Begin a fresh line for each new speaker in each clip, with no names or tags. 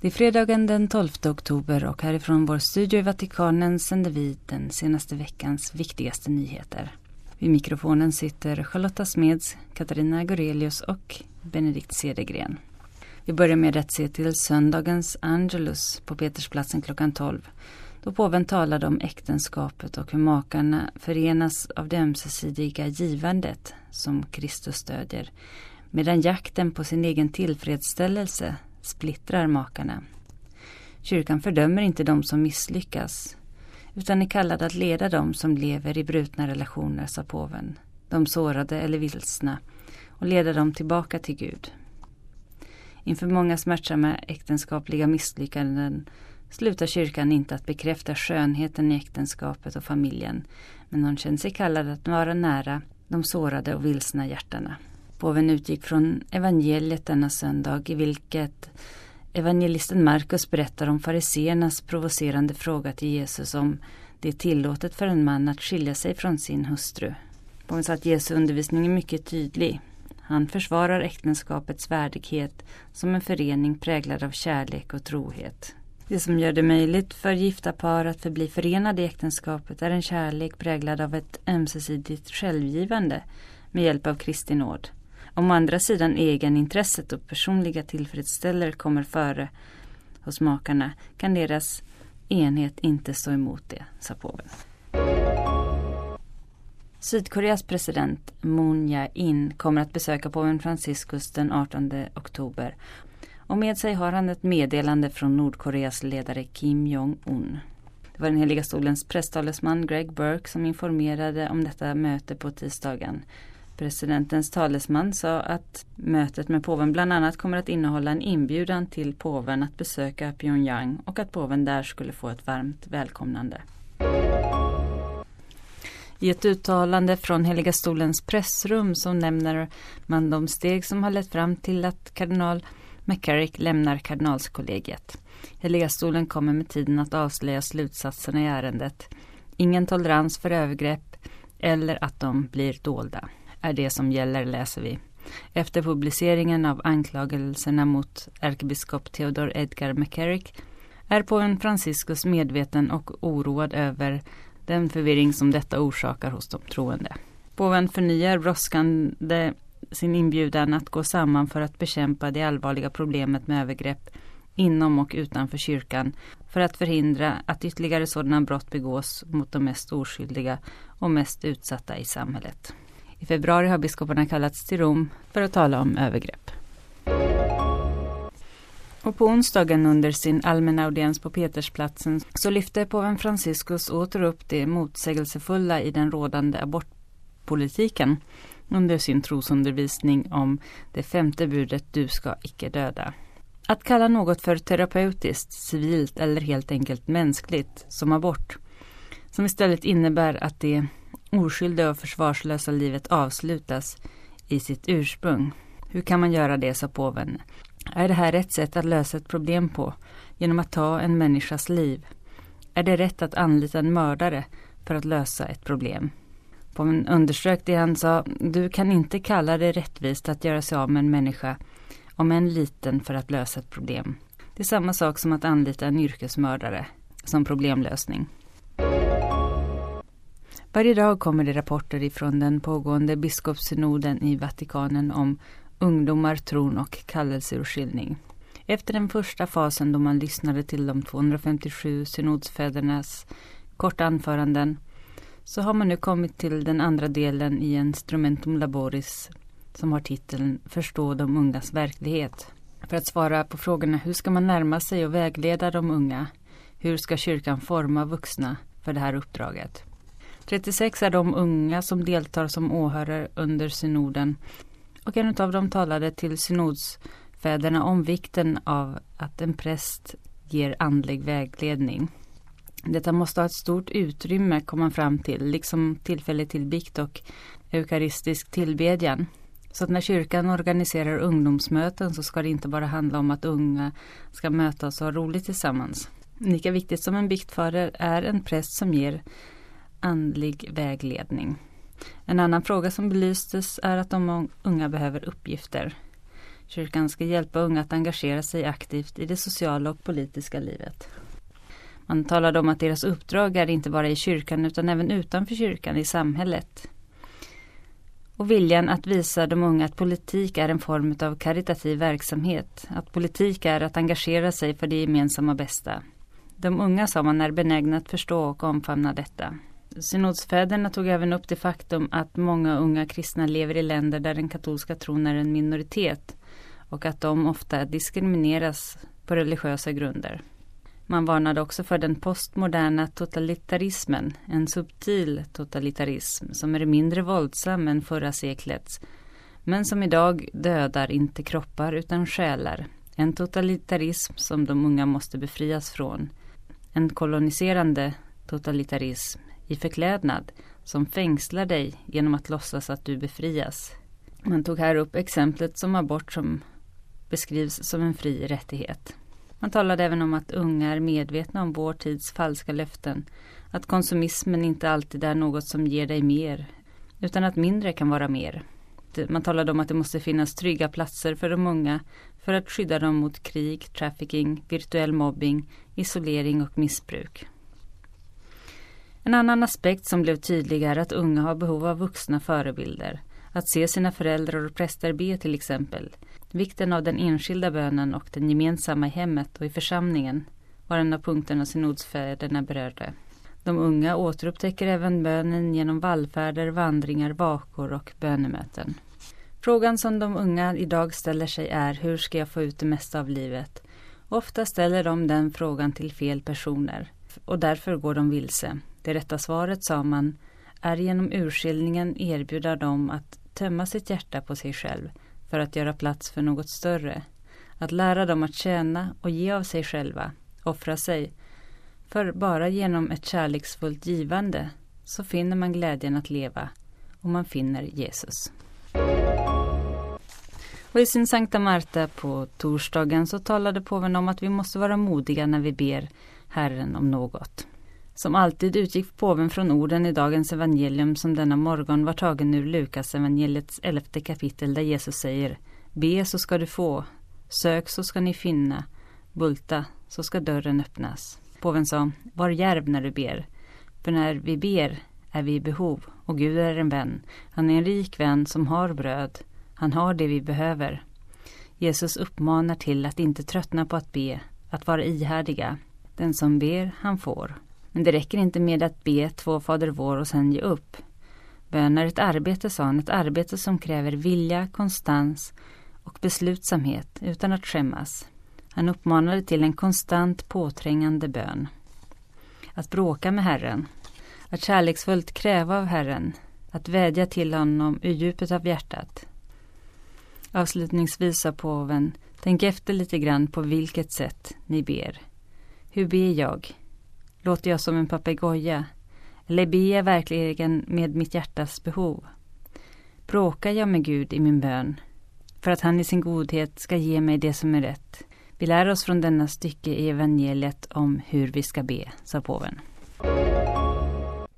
Det är fredagen den 12 oktober och härifrån vår studio i Vatikanen sänder vi den senaste veckans viktigaste nyheter. Vid mikrofonen sitter Charlotta Smeds, Katarina Gorelius och Benedikt Cedergren. Vi börjar med att se till söndagens Angelus på Petersplatsen klockan 12 då påven talade om äktenskapet och hur makarna förenas av det ömsesidiga givandet som Kristus stödjer medan jakten på sin egen tillfredsställelse splittrar makarna. Kyrkan fördömer inte de som misslyckas utan är kallad att leda de som lever i brutna relationer, sa påven, de sårade eller vilsna och leda dem tillbaka till Gud. Inför många smärtsamma äktenskapliga misslyckanden slutar kyrkan inte att bekräfta skönheten i äktenskapet och familjen men hon känner sig kallad att vara nära de sårade och vilsna hjärtana. Påven utgick från evangeliet denna söndag i vilket evangelisten Markus berättar om fariseernas provocerande fråga till Jesus om det är tillåtet för en man att skilja sig från sin hustru. Påven sa att Jesu undervisning är mycket tydlig. Han försvarar äktenskapets värdighet som en förening präglad av kärlek och trohet. Det som gör det möjligt för gifta par att förbli förenade i äktenskapet är en kärlek präglad av ett ömsesidigt självgivande med hjälp av Kristi nåd. Om å andra sidan egenintresset och personliga tillfredsställelser kommer före hos makarna kan deras enhet inte stå emot det, sa påven. Sydkoreas president Moon Jae-in kommer att besöka påven Franciscus den 18 oktober och med sig har han ett meddelande från Nordkoreas ledare Kim Jong-Un. Det var den heliga stolens presstalesman Greg Burke som informerade om detta möte på tisdagen. Presidentens talesman sa att mötet med påven bland annat kommer att innehålla en inbjudan till påven att besöka Pyongyang och att påven där skulle få ett varmt välkomnande. I ett uttalande från Heliga stolens pressrum så nämner man de steg som har lett fram till att kardinal McCarrick lämnar kardinalskollegiet. Heliga stolen kommer med tiden att avslöja slutsatserna i ärendet. Ingen tolerans för övergrepp eller att de blir dolda är det som gäller, läser vi. Efter publiceringen av anklagelserna mot ärkebiskop Theodor Edgar McCarrick är påven Franciscus medveten och oroad över den förvirring som detta orsakar hos de troende. Påven förnyar brådskande sin inbjudan att gå samman för att bekämpa det allvarliga problemet med övergrepp inom och utanför kyrkan för att förhindra att ytterligare sådana brott begås mot de mest oskyldiga och mest utsatta i samhället. I februari har biskoparna kallats till Rom för att tala om övergrepp. Och på onsdagen under sin allmänna audiens på Petersplatsen så lyfte påven Franciscus åter upp det motsägelsefulla i den rådande abortpolitiken under sin trosundervisning om det femte budet du ska icke döda. Att kalla något för terapeutiskt, civilt eller helt enkelt mänskligt, som abort, som istället innebär att det oskyldiga och försvarslösa livet avslutas i sitt ursprung. Hur kan man göra det, sa påven. Är det här rätt sätt att lösa ett problem på, genom att ta en människas liv? Är det rätt att anlita en mördare för att lösa ett problem? Påven underströk det han sa, du kan inte kalla det rättvist att göra sig av med en människa, om en liten för att lösa ett problem. Det är samma sak som att anlita en yrkesmördare som problemlösning. Varje dag kommer det rapporter ifrån den pågående biskopssynoden i Vatikanen om ungdomar, tron och kallelseurskiljning. Efter den första fasen då man lyssnade till de 257 synodsfädernas korta anföranden så har man nu kommit till den andra delen i Instrumentum Laboris som har titeln Förstå de ungas verklighet. För att svara på frågorna hur ska man närma sig och vägleda de unga? Hur ska kyrkan forma vuxna för det här uppdraget? 36 är de unga som deltar som åhörare under synoden och en av dem talade till synodsfäderna om vikten av att en präst ger andlig vägledning. Detta måste ha ett stort utrymme komma fram till, liksom tillfälle till bikt och eukaristisk tillbedjan. Så att när kyrkan organiserar ungdomsmöten så ska det inte bara handla om att unga ska mötas och ha roligt tillsammans. Lika viktigt som en biktfader är en präst som ger andlig vägledning. En annan fråga som belystes är att de unga behöver uppgifter. Kyrkan ska hjälpa unga att engagera sig aktivt i det sociala och politiska livet. Man talade om att deras uppdrag är inte bara i kyrkan utan även utanför kyrkan, i samhället. Och viljan att visa de unga att politik är en form av karitativ verksamhet. Att politik är att engagera sig för det gemensamma bästa. De unga sa man är benägna att förstå och omfamna detta. Synodsfäderna tog även upp det faktum att många unga kristna lever i länder där den katolska tron är en minoritet och att de ofta diskrimineras på religiösa grunder. Man varnade också för den postmoderna totalitarismen, en subtil totalitarism som är mindre våldsam än förra seklets, men som idag dödar inte kroppar utan själar. En totalitarism som de unga måste befrias från. En koloniserande totalitarism i förklädnad som fängslar dig genom att låtsas att du befrias. Man tog här upp exemplet som abort som beskrivs som en fri rättighet. Man talade även om att unga är medvetna om vår tids falska löften. Att konsumismen inte alltid är något som ger dig mer, utan att mindre kan vara mer. Man talade om att det måste finnas trygga platser för de unga för att skydda dem mot krig, trafficking, virtuell mobbing, isolering och missbruk. En annan aspekt som blev tydlig är att unga har behov av vuxna förebilder. Att se sina föräldrar och präster be till exempel. Vikten av den enskilda bönen och den gemensamma i hemmet och i församlingen var en av punkterna synodsfäderna berörde. De unga återupptäcker även bönen genom vallfärder, vandringar, vakor och bönemöten. Frågan som de unga idag ställer sig är hur ska jag få ut det mesta av livet? Ofta ställer de den frågan till fel personer och därför går de vilse. Det rätta svaret, sa man, är genom urskiljningen erbjuda dem att tömma sitt hjärta på sig själv för att göra plats för något större. Att lära dem att tjäna och ge av sig själva, offra sig. För bara genom ett kärleksfullt givande så finner man glädjen att leva och man finner Jesus. Och I sin Sankta Marta på torsdagen så talade påven om att vi måste vara modiga när vi ber Herren om något. Som alltid utgick påven från orden i dagens evangelium som denna morgon var tagen ur Lukas evangeliets elfte kapitel där Jesus säger Be så ska du få, sök så ska ni finna, bulta så ska dörren öppnas. Påven sa Var järv när du ber, för när vi ber är vi i behov och Gud är en vän. Han är en rik vän som har bröd. Han har det vi behöver. Jesus uppmanar till att inte tröttna på att be, att vara ihärdiga. Den som ber, han får. Men det räcker inte med att be två Fader vår och sen ge upp. Bön är ett arbete, sa han, ett arbete som kräver vilja, konstans och beslutsamhet utan att skämmas. Han uppmanade till en konstant påträngande bön. Att bråka med Herren, att kärleksfullt kräva av Herren, att vädja till honom ur djupet av hjärtat. Avslutningsvis sa påven, tänk efter lite grann på vilket sätt ni ber. Hur ber jag? Låter jag som en papegoja? Eller ber jag verkligen med mitt hjärtas behov? Bråkar jag med Gud i min bön för att han i sin godhet ska ge mig det som är rätt? Vi lär oss från denna stycke i evangeliet om hur vi ska be, sa påven.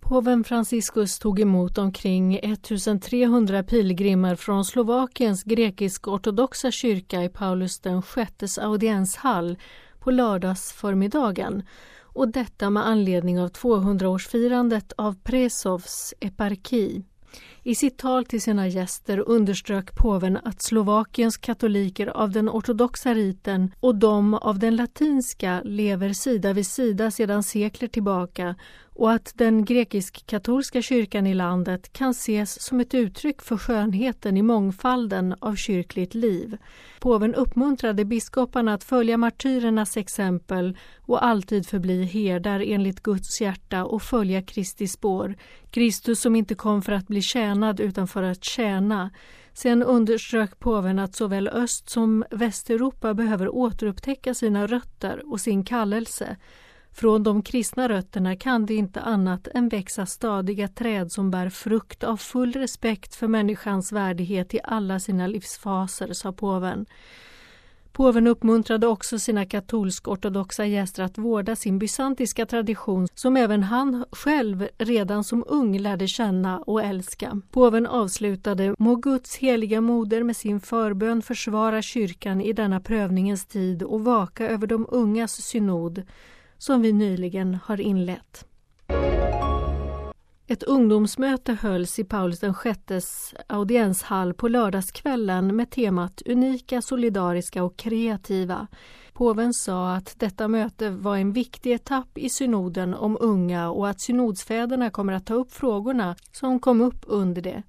Påven Franciscus tog emot omkring 1300 pilgrimer från Slovakiens grekisk-ortodoxa kyrka i Paulus den sjättes audienshall på lördagsförmiddagen och detta med anledning av 200-årsfirandet av Presovs eparki. I sitt tal till sina gäster underströk påven att Slovakiens katoliker av den ortodoxa riten och de av den latinska lever sida vid sida sedan sekler tillbaka och att den grekisk-katolska kyrkan i landet kan ses som ett uttryck för skönheten i mångfalden av kyrkligt liv. Påven uppmuntrade biskoparna att följa martyrernas exempel och alltid förbli herdar enligt Guds hjärta och följa Kristi spår. Kristus som inte kom för att bli tjänad utan för att tjäna. Sen underströk påven att såväl Öst som Västeuropa behöver återupptäcka sina rötter och sin kallelse. Från de kristna rötterna kan det inte annat än växa stadiga träd som bär frukt av full respekt för människans värdighet i alla sina livsfaser, sa påven. Påven uppmuntrade också sina katolsk-ortodoxa gäster att vårda sin bysantiska tradition som även han själv redan som ung lärde känna och älska. Påven avslutade Må Guds heliga moder med sin förbön försvara kyrkan i denna prövningens tid och vaka över de ungas synod som vi nyligen har inlett. Ett ungdomsmöte hölls i Paulus VIs audienshall på lördagskvällen med temat Unika, solidariska och kreativa. Påven sa att detta möte var en viktig etapp i synoden om unga och att synodsfäderna kommer att ta upp frågorna som kom upp under det.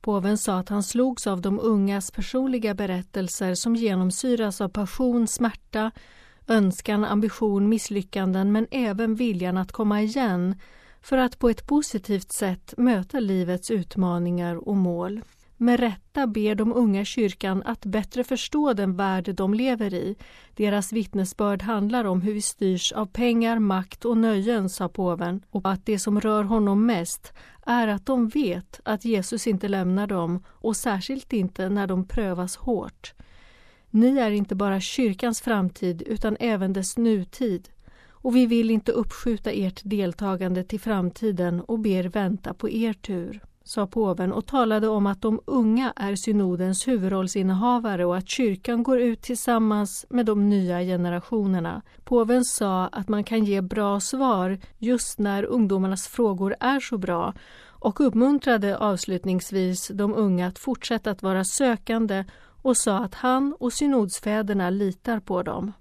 Påven sa att han slogs av de ungas personliga berättelser som genomsyras av passion, smärta, önskan, ambition, misslyckanden men även viljan att komma igen för att på ett positivt sätt möta livets utmaningar och mål. Med rätta ber de unga kyrkan att bättre förstå den värld de lever i. Deras vittnesbörd handlar om hur vi styrs av pengar, makt och nöjen, sa påven, och att det som rör honom mest är att de vet att Jesus inte lämnar dem och särskilt inte när de prövas hårt. Ni är inte bara kyrkans framtid utan även dess nutid och vi vill inte uppskjuta ert deltagande till framtiden och ber vänta på er tur, sa påven och talade om att de unga är synodens huvudrollsinnehavare och att kyrkan går ut tillsammans med de nya generationerna. Påven sa att man kan ge bra svar just när ungdomarnas frågor är så bra och uppmuntrade avslutningsvis de unga att fortsätta att vara sökande och sa att han och synodsfäderna litar på dem.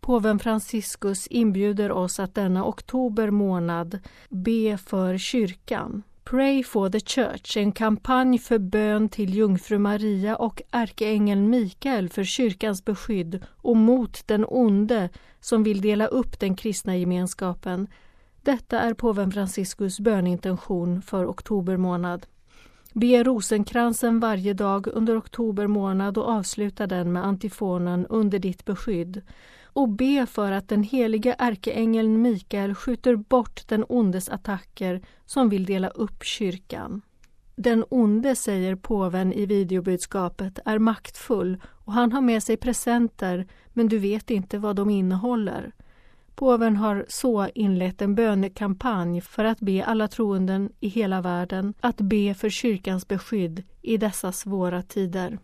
Påven Franciscus inbjuder oss att denna oktober månad be för kyrkan. Pray for the Church, en kampanj för bön till jungfru Maria och ärkeängeln Mikael för kyrkans beskydd och mot den onde som vill dela upp den kristna gemenskapen. Detta är påven Franciscus bönintention för oktober månad. Be rosenkransen varje dag under oktober månad och avsluta den med antifonen Under ditt beskydd och be för att den heliga ärkeängeln Mikael skjuter bort den ondes attacker som vill dela upp kyrkan. Den onde, säger påven i videobudskapet, är maktfull och han har med sig presenter men du vet inte vad de innehåller. Påven har så inlett en bönekampanj för att be alla troenden i hela världen att be för kyrkans beskydd i dessa svåra tider.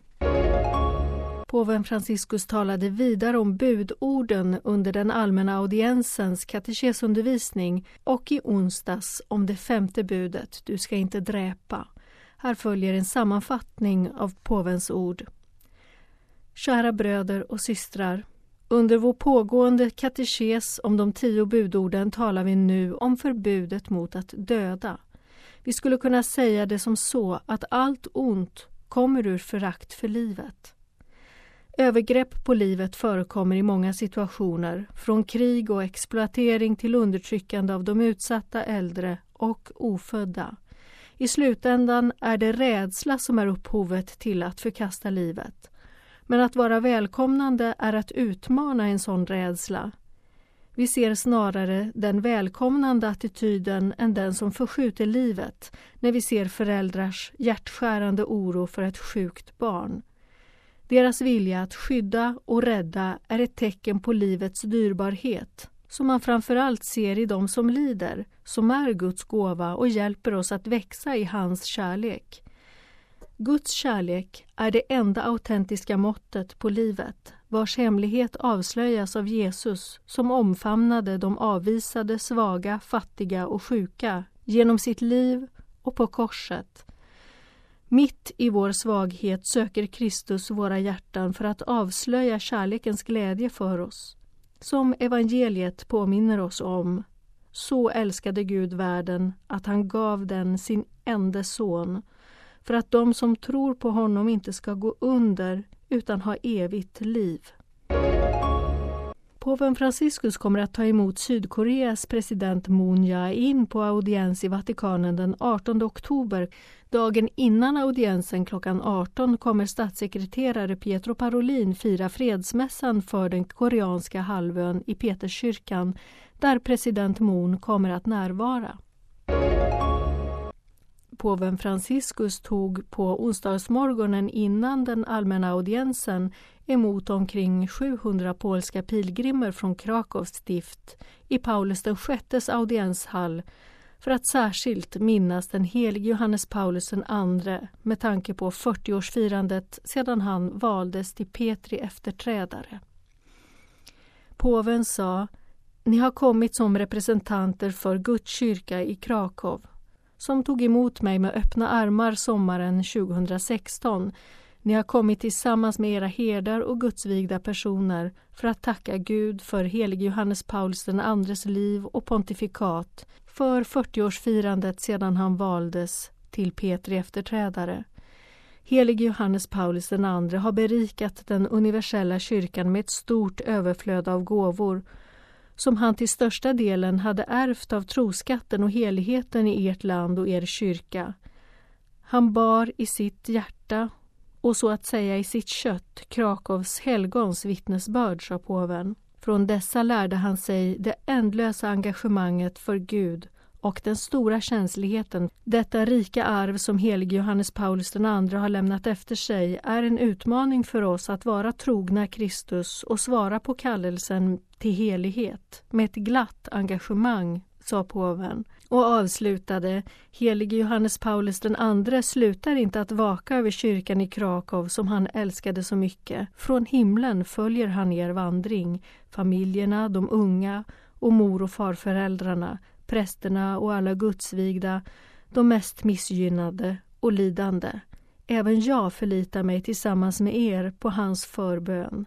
Påven Franciscus talade vidare om budorden under den allmänna audiensens katekesundervisning och i onsdags om det femte budet, du ska inte dräpa. Här följer en sammanfattning av påvens ord. Kära bröder och systrar. Under vår pågående katekes om de tio budorden talar vi nu om förbudet mot att döda. Vi skulle kunna säga det som så att allt ont kommer ur förakt för livet. Övergrepp på livet förekommer i många situationer, från krig och exploatering till undertryckande av de utsatta äldre och ofödda. I slutändan är det rädsla som är upphovet till att förkasta livet. Men att vara välkomnande är att utmana en sån rädsla. Vi ser snarare den välkomnande attityden än den som förskjuter livet när vi ser föräldrars hjärtskärande oro för ett sjukt barn. Deras vilja att skydda och rädda är ett tecken på livets dyrbarhet som man framförallt ser i dem som lider, som är Guds gåva och hjälper oss att växa i hans kärlek. Guds kärlek är det enda autentiska måttet på livet vars hemlighet avslöjas av Jesus som omfamnade de avvisade, svaga, fattiga och sjuka genom sitt liv och på korset mitt i vår svaghet söker Kristus våra hjärtan för att avslöja kärlekens glädje för oss. Som evangeliet påminner oss om. Så älskade Gud världen att han gav den sin enda son för att de som tror på honom inte ska gå under utan ha evigt liv. Påven Franciscus kommer att ta emot Sydkoreas president Moon Jae-in på audiens i Vatikanen den 18 oktober. Dagen innan audiensen klockan 18 kommer statssekreterare Pietro Parolin fira fredsmässan för den koreanska halvön i Peterskyrkan där president Moon kommer att närvara. Påven Franciscus tog på onsdagsmorgonen innan den allmänna audiensen emot omkring 700 polska pilgrimer från Krakows stift i Paulus VI audienshall för att särskilt minnas den helige Johannes Paulus II med tanke på 40-årsfirandet sedan han valdes till Petri efterträdare. Påven sa Ni har kommit som representanter för Guds kyrka i Krakow som tog emot mig med öppna armar sommaren 2016. Ni har kommit tillsammans med era herdar och gudsvigda personer för att tacka Gud för helige Johannes Paulus IIs liv och pontifikat för 40-årsfirandet sedan han valdes till Petri efterträdare. Helige Johannes Paulus II har berikat den universella kyrkan med ett stort överflöd av gåvor som han till största delen hade ärvt av troskatten och heligheten i ert land och er kyrka. Han bar i sitt hjärta och så att säga i sitt kött Krakows helgons vittnesbörd, sa påven. Från dessa lärde han sig det ändlösa engagemanget för Gud och den stora känsligheten. Detta rika arv som helige Johannes Paulus II har lämnat efter sig är en utmaning för oss att vara trogna Kristus och svara på kallelsen till helighet med ett glatt engagemang, sa påven och avslutade Helige Johannes Paulus II slutar inte att vaka över kyrkan i Krakow som han älskade så mycket. Från himlen följer han er vandring, familjerna, de unga och mor och farföräldrarna prästerna och alla gudsvigda, de mest missgynnade och lidande. Även jag förlitar mig tillsammans med er på hans förbön.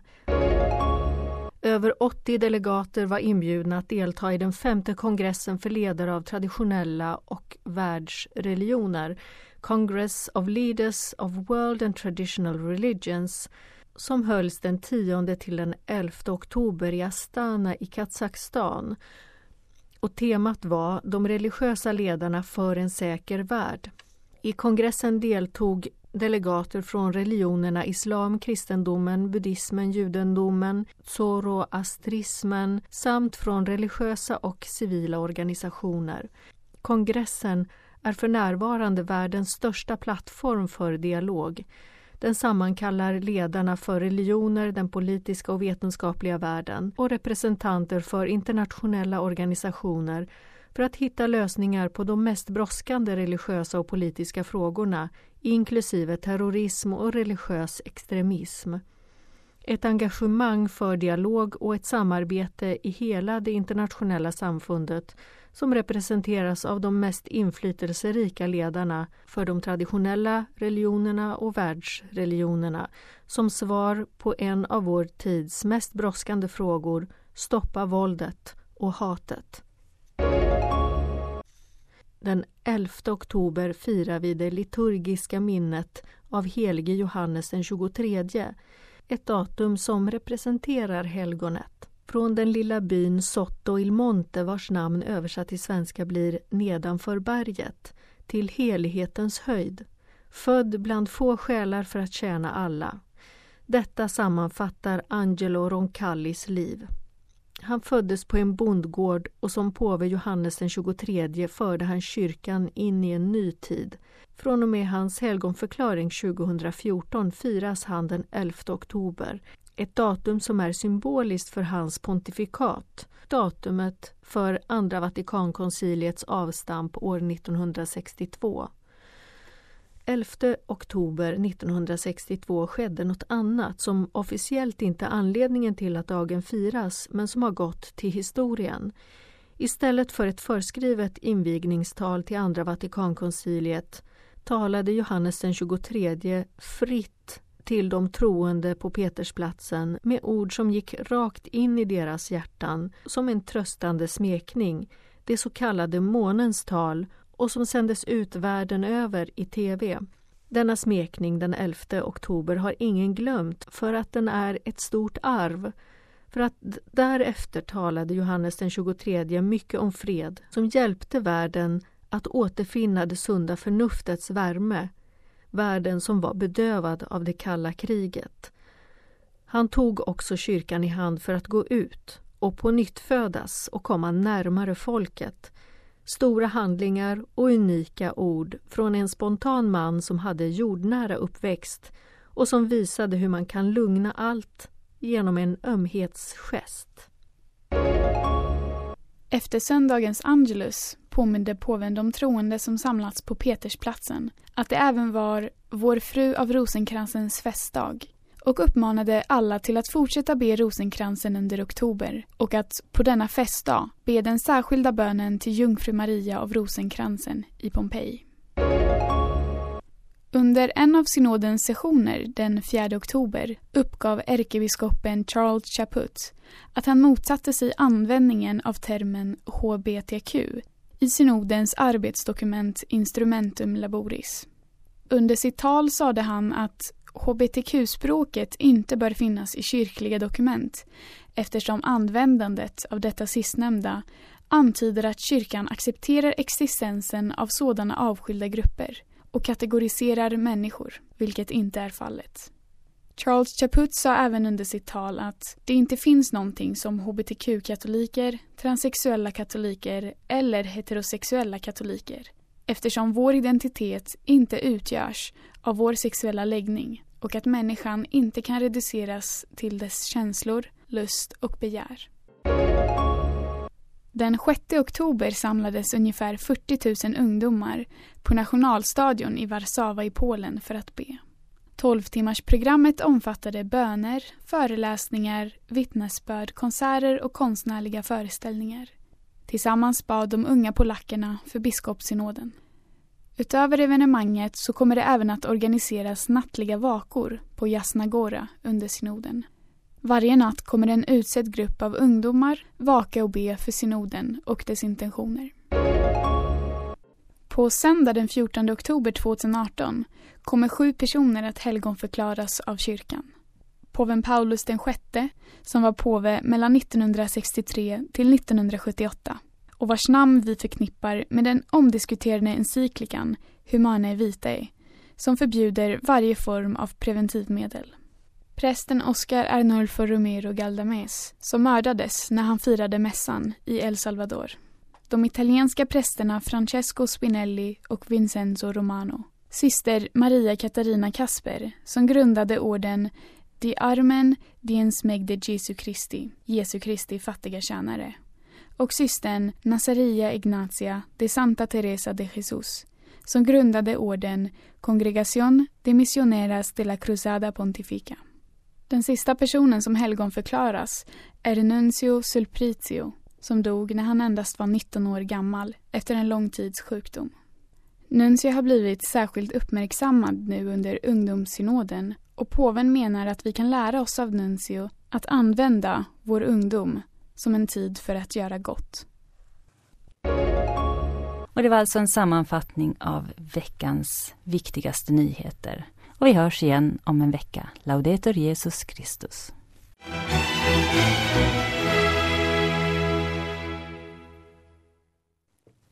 Över 80 delegater var inbjudna att delta i den femte kongressen för ledare av traditionella och världsreligioner, Congress of Leaders of World and Traditional Religions, som hölls den 10 till den 11 oktober i Astana i Kazakstan och temat var De religiösa ledarna för en säker värld. I kongressen deltog delegater från religionerna islam, kristendomen, buddhismen, judendomen, zoroastrismen samt från religiösa och civila organisationer. Kongressen är för närvarande världens största plattform för dialog. Den sammankallar ledarna för religioner, den politiska och vetenskapliga världen och representanter för internationella organisationer för att hitta lösningar på de mest brådskande religiösa och politiska frågorna inklusive terrorism och religiös extremism. Ett engagemang för dialog och ett samarbete i hela det internationella samfundet som representeras av de mest inflytelserika ledarna för de traditionella religionerna och världsreligionerna som svar på en av vår tids mest brådskande frågor Stoppa våldet och hatet. Den 11 oktober firar vi det liturgiska minnet av helige Johannes den 23 ett datum som representerar helgonet från den lilla byn Sotto il Monte vars namn översatt till svenska blir Nedanför berget till helighetens höjd. Född bland få själar för att tjäna alla. Detta sammanfattar Angelo Roncallis liv. Han föddes på en bondgård och som påve Johannes den 23 förde han kyrkan in i en ny tid. Från och med hans helgonförklaring 2014 firas han den 11 oktober ett datum som är symboliskt för hans pontifikat, datumet för Andra Vatikankonciliets avstamp år 1962. 11 oktober 1962 skedde något annat som officiellt inte är anledningen till att dagen firas men som har gått till historien. Istället för ett förskrivet invigningstal till Andra Vatikankonciliet talade Johannes den 23 fritt till de troende på Petersplatsen med ord som gick rakt in i deras hjärtan som en tröstande smekning, det så kallade månens tal och som sändes ut världen över i tv. Denna smekning den 11 oktober har ingen glömt för att den är ett stort arv. För att därefter talade Johannes den 23 mycket om fred som hjälpte världen att återfinna det sunda förnuftets värme världen som var bedövad av det kalla kriget. Han tog också kyrkan i hand för att gå ut och på nytt födas och komma närmare folket. Stora handlingar och unika ord från en spontan man som hade jordnära uppväxt och som visade hur man kan lugna allt genom en ömhetsgest.
Efter söndagens Angelus påminde påven de troende som samlats på Petersplatsen att det även var Vår fru av rosenkransens festdag och uppmanade alla till att fortsätta be rosenkransen under oktober och att på denna festdag be den särskilda bönen till jungfru Maria av rosenkransen i Pompeji. Under en av synodens sessioner den 4 oktober uppgav ärkebiskopen Charles Chaput att han motsatte sig användningen av termen HBTQ i synodens arbetsdokument Instrumentum Laboris. Under sitt tal sade han att hbtq-språket inte bör finnas i kyrkliga dokument eftersom användandet av detta sistnämnda antyder att kyrkan accepterar existensen av sådana avskilda grupper och kategoriserar människor, vilket inte är fallet. Charles Chaput sa även under sitt tal att det inte finns någonting som hbtq-katoliker, transsexuella katoliker eller heterosexuella katoliker eftersom vår identitet inte utgörs av vår sexuella läggning och att människan inte kan reduceras till dess känslor, lust och begär. Den 6 oktober samlades ungefär 40 000 ungdomar på nationalstadion i Warszawa i Polen för att be. Tolvtimmarsprogrammet omfattade böner, föreläsningar, vittnesbörd, konserter och konstnärliga föreställningar. Tillsammans bad de unga polackerna för biskopssynoden. Utöver evenemanget så kommer det även att organiseras nattliga vakor på Jasnagora under synoden. Varje natt kommer en utsedd grupp av ungdomar vaka och be för synoden och dess intentioner. På söndag den 14 oktober 2018 kommer sju personer att helgonförklaras av kyrkan. Påven Paulus VI, som var påve mellan 1963 till 1978 och vars namn vi förknippar med den omdiskuterade encyklikan Humanae Vitae, som förbjuder varje form av preventivmedel. Prästen Oscar Arnulfo Romero Galdames, som mördades när han firade mässan i El Salvador. De italienska prästerna Francesco Spinelli och Vincenzo Romano. Syster Maria Katarina Kasper, som grundade orden Di Armen Diens Megde Jesu Christi, Jesu Kristi fattiga tjänare. Och systern Nazaria Ignatia de Santa Teresa de Jesus, som grundade orden Congregación de Misioneras de la Cruzada Pontifica. Den sista personen som helgonförklaras är Nuncio Sulprizio som dog när han endast var 19 år gammal efter en lång tids sjukdom. Nuncio har blivit särskilt uppmärksammad nu under ungdomssynoden och påven menar att vi kan lära oss av Nuncio att använda vår ungdom som en tid för att göra gott.
Och det var alltså en sammanfattning av veckans viktigaste nyheter. Och vi hörs igen om en vecka. Laudetur Jesus Christus.